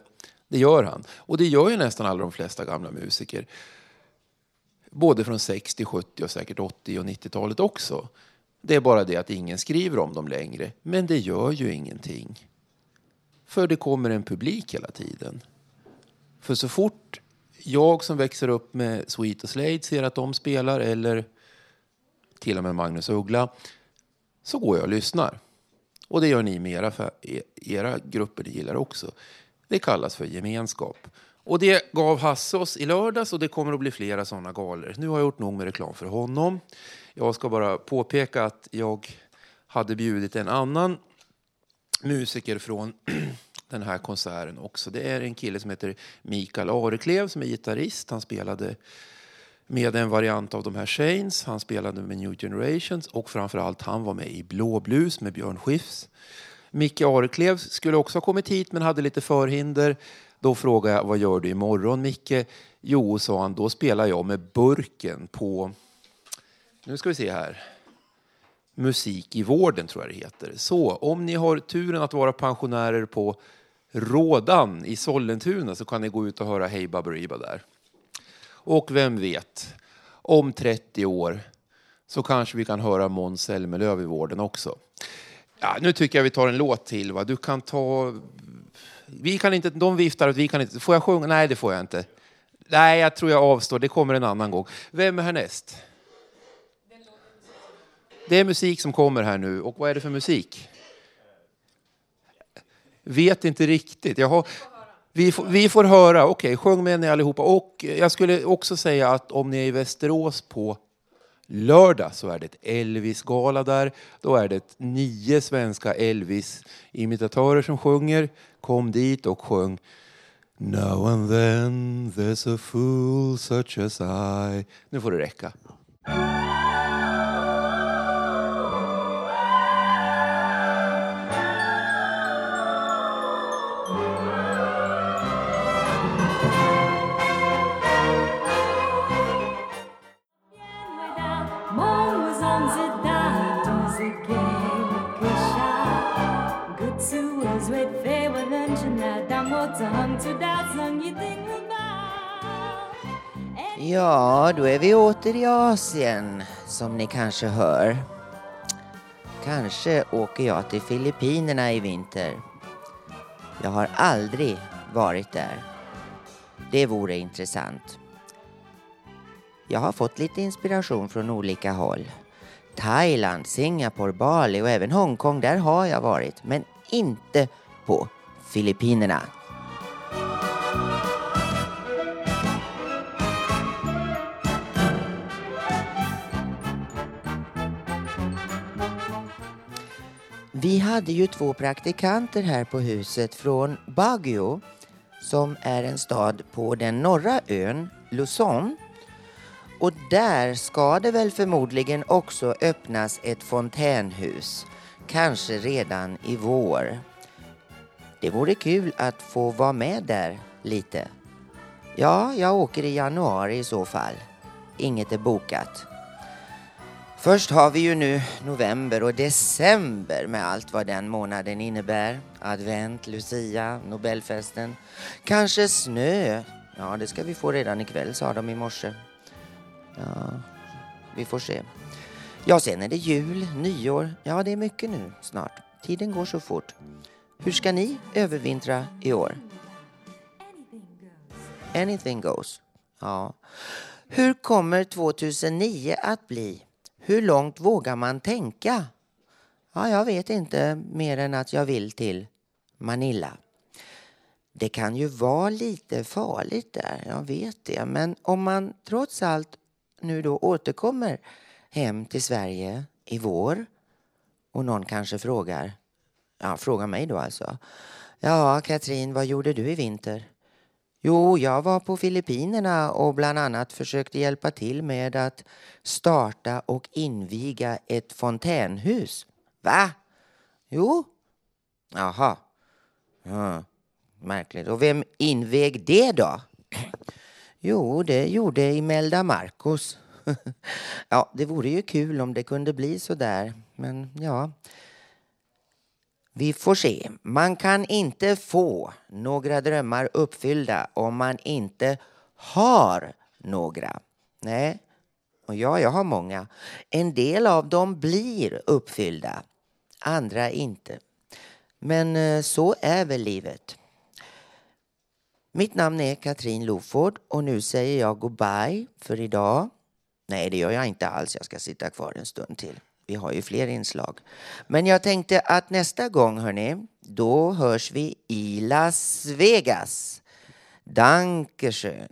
Det gör han. Och det gör ju nästan alla de flesta gamla musiker. Både från 60, 70 och säkert 80 och 90-talet också. Det är bara det att ingen skriver om dem längre. Men det gör ju ingenting. För det kommer en publik hela tiden. För så fort jag som växer upp med Sweet och Slade ser att de spelar, eller till och med Magnus Uggla, så går jag och lyssnar. Och det gör ni med era, för, e- era grupper ni gillar också. Det kallas för gemenskap. Och det gav Hasse oss i lördags och det kommer att bli flera sådana galor. Nu har jag gjort nog med reklam för honom. Jag ska bara påpeka att jag hade bjudit en annan musiker från den här konserten också. Det är en kille som heter Mikael Areklev som är gitarrist. Han spelade med en variant av de här Shanes. Han spelade med New Generations och framförallt han var med i Blå Blues med Björn Skifs. Micke Areklev skulle också ha kommit hit men hade lite förhinder. Då frågade jag vad gör du imorgon Micke? Jo, sa han, då spelar jag med Burken på, nu ska vi se här, Musik i vården tror jag det heter. Så om ni har turen att vara pensionärer på Rådan i Sollentuna så kan ni gå ut och höra Hej Baberiba där. Och vem vet, om 30 år så kanske vi kan höra Måns Zelmerlöw i vården också. Ja, nu tycker jag vi tar en låt till. Va? Du kan ta... Vi kan inte, de viftar att vi kan inte... Får jag sjunga? Nej, det får jag inte. Nej, jag tror jag avstår. Det kommer en annan gång. Vem är härnäst? Det är musik som kommer här nu. Och vad är det för musik? Vet inte riktigt. Jag har, vi, får, vi får höra. Okej, sjung med ni allihopa. Och jag skulle också säga att om ni är i Västerås på lördag så är det ett Elvis-gala där. Då är det nio svenska Elvis-imitatörer som sjunger. Kom dit och sjung Now and then there's a fool such as I. Nu får det räcka. Ja, då är vi åter i Asien, som ni kanske hör. Kanske åker jag till Filippinerna i vinter. Jag har aldrig varit där. Det vore intressant. Jag har fått lite inspiration från olika håll. Thailand, Singapore, Bali och även Hongkong, där har jag varit. Men inte på Filippinerna. Vi hade ju två praktikanter här på huset från Baguio som är en stad på den norra ön Luzon. Och där ska det väl förmodligen också öppnas ett fontänhus. Kanske redan i vår. Det vore kul att få vara med där lite. Ja, jag åker i januari i så fall. Inget är bokat. Först har vi ju nu november och december med allt vad den månaden innebär. Advent, Lucia, Nobelfesten. Kanske snö. Ja, det ska vi få redan ikväll sa de i morse. Ja, vi får se. Ja, sen är det jul, nyår. Ja, det är mycket nu snart. Tiden går så fort. Hur ska ni övervintra i år? Anything goes. Ja. Hur kommer 2009 att bli? Hur långt vågar man tänka? Ja, jag vet inte mer än att jag vill till Manila. Det kan ju vara lite farligt där, jag vet det. Men om man trots allt nu då återkommer hem till Sverige i vår och någon kanske frågar, ja, frågar mig då alltså. Ja, Katrin, vad gjorde du i vinter? Jo, jag var på Filippinerna och bland annat försökte hjälpa till med att starta och inviga ett fontänhus. Va? Jo. Jaha. Ja, märkligt. Och vem invig det då? Jo, det gjorde Imelda Marcos. ja, det vore ju kul om det kunde bli så där. Men ja, vi får se. Man kan inte få några drömmar uppfyllda om man inte har några. Nej, och ja, jag har många. En del av dem blir uppfyllda, andra inte. Men eh, så är väl livet. Mitt namn är Katrin Loford och nu säger jag goodbye för idag. Nej, det gör jag inte alls. Jag ska sitta kvar en stund till. Vi har ju fler inslag. Men jag tänkte att nästa gång, hörni, då hörs vi i Las Vegas. Dankeschön.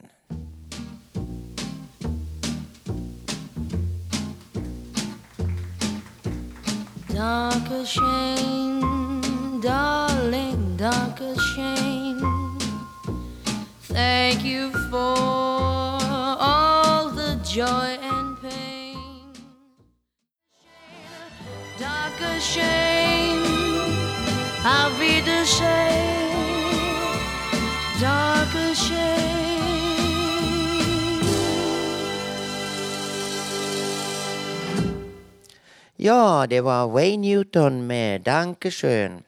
Dankeschön, darling, Dankeschön. Thank you for all the joy auf Wiedersehen. Dankeschön. Ja, det var Wayne Newton med Dankeschön.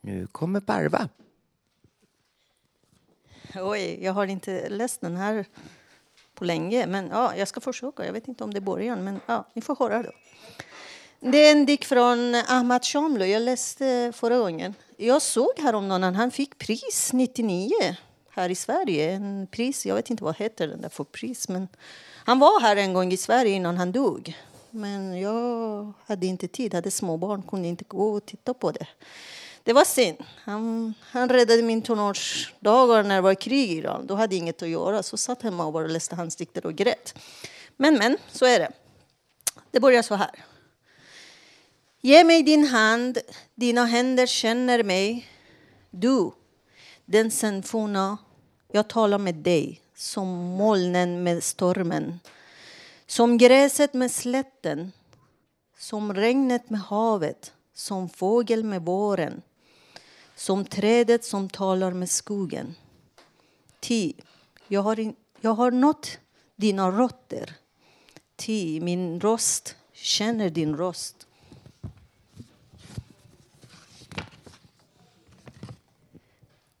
Nu kommer Parva. Oj, jag har inte läst den här på länge. Men ja, jag ska försöka. Jag vet inte om det är början, men ja, ni får höra då. Det är en dikt från Ahmad Shamlo. Jag läste förra gången. Jag såg häromdagen att han fick pris 99 här i Sverige. En pris, jag vet inte vad heter den där för pris, men han var här en gång i Sverige innan han dog. Men jag hade inte tid, hade småbarn, kunde inte gå och titta på det. Det var synd. Han, han räddade min tonårsdagar när det var krig i Iran. Då hade jag inget att göra, så satt hemma och bara läste hans dikter och grät. Men, men, så är det. Det börjar så här. Ge mig din hand, dina händer känner mig. Du, den senfuna, jag talar med dig som molnen med stormen. Som gräset med slätten, som regnet med havet, som fågel med våren, som trädet som talar med skogen. Ty, jag har, in, jag har nått dina rötter. Ty, min röst känner din röst.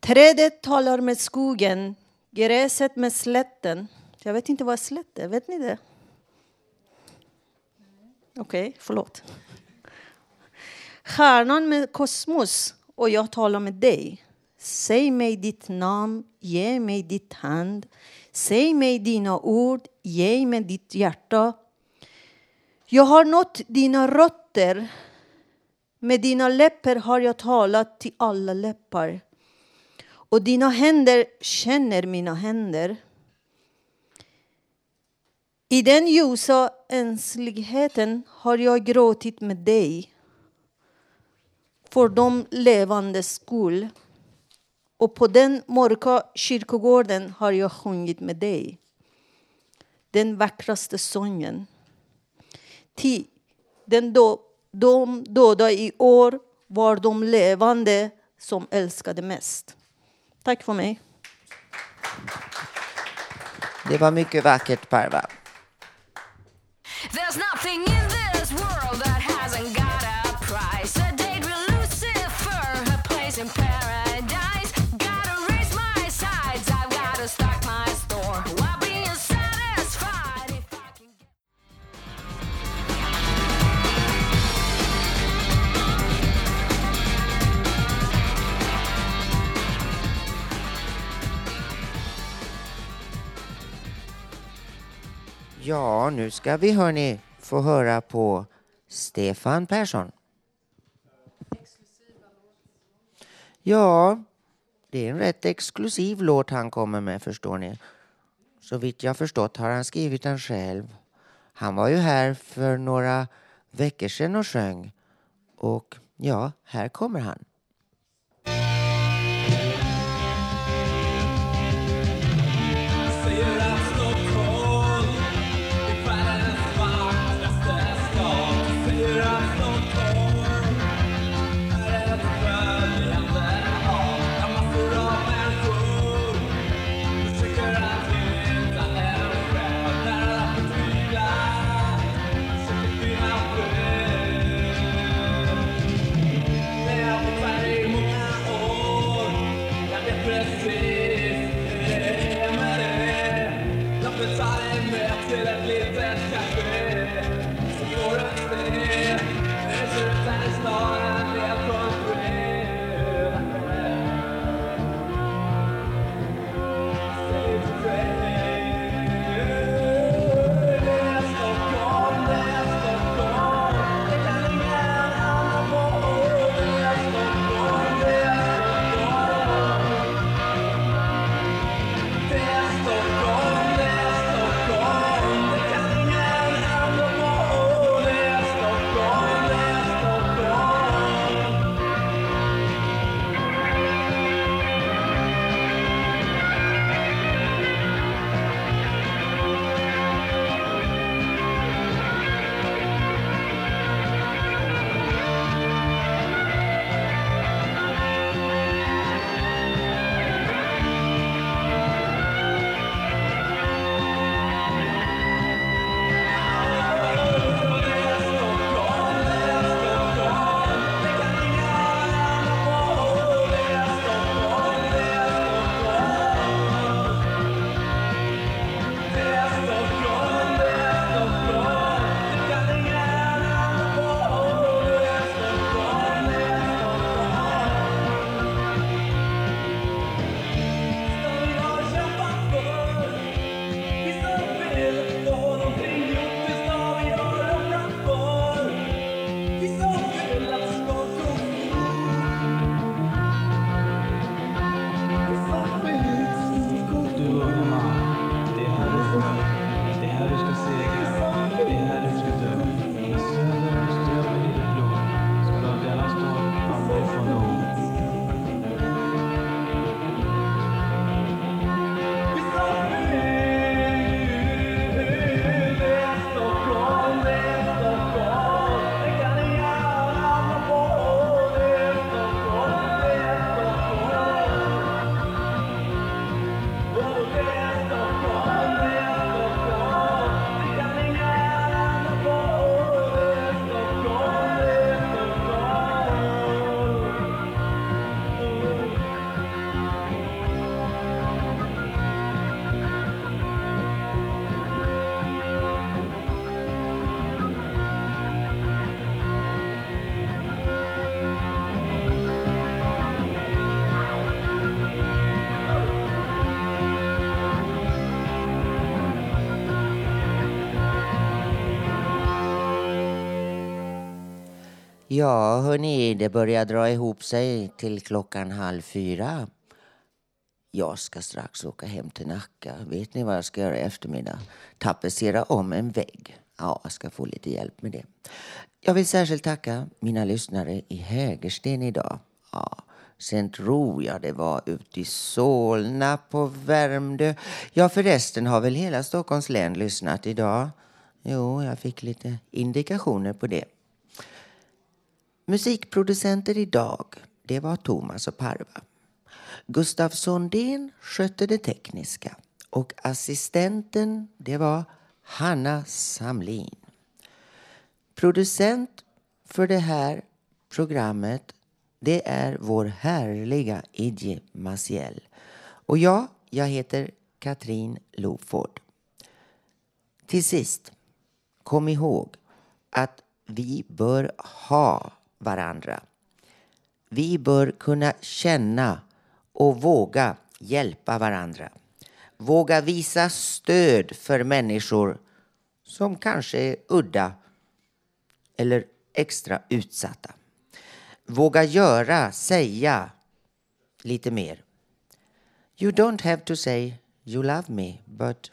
Trädet talar med skogen, gräset med slätten. Jag vet inte vad slätt är, vet ni det? Okej, okay, förlåt. Stjärnan med kosmos och jag talar med dig. Säg mig ditt namn, ge mig ditt hand. Säg mig dina ord, ge mig ditt hjärta. Jag har nått dina rötter. Med dina läppar har jag talat till alla läppar. Och dina händer känner mina händer. I den ljusa ensligheten har jag gråtit med dig för de levandes skull. Och på den mörka kyrkogården har jag sjungit med dig. Den vackraste sången. Ty den då, de döda i år var de levande som älskade mest. Tack för mig. Det var mycket vackert, Parva. Ja, nu ska vi hörni få höra på Stefan Persson. Ja, det är en rätt exklusiv låt han kommer med förstår ni. Så vitt jag förstått har han skrivit den själv. Han var ju här för några veckor sedan och sjöng. Och ja, här kommer han. Ja, hörni, det börjar dra ihop sig till klockan halv fyra. Jag ska strax åka hem till Nacka. Vet ni vad jag ska göra i eftermiddag? Tapetsera om en vägg. Ja, jag ska få lite hjälp med det. Jag vill särskilt tacka mina lyssnare i Hägersten idag. Ja, sen tror jag det var ute i Solna på Värmdö. Ja, förresten har väl hela Stockholms län lyssnat idag? Jo, jag fick lite indikationer på det. Musikproducenter idag, det var Thomas och Parva. Gustav Sondén skötte det tekniska och assistenten, det var Hanna Samlin. Producent för det här programmet det är vår härliga Idje Maciel. Och jag, jag heter Katrin Loford. Till sist, kom ihåg att vi bör ha varandra. Vi bör kunna känna och våga hjälpa varandra. Våga visa stöd för människor som kanske är udda eller extra utsatta. Våga göra, säga lite mer. You don't have to say you love me, but...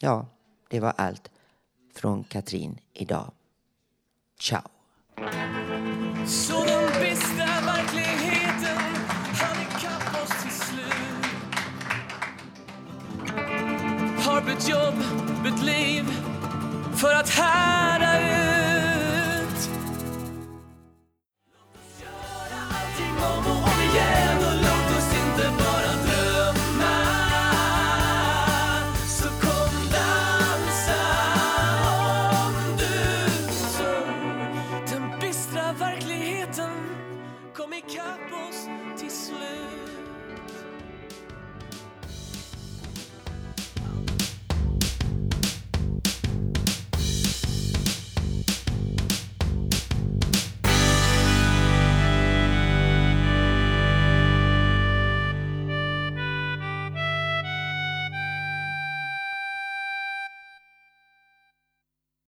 Ja, det var allt från Katrin idag. Ciao! Så den bistra verkligheten. Hann ikapp oss till slut. Har bytt jobb, bytt liv för att härda ut. Låt oss göra allting om och om igen.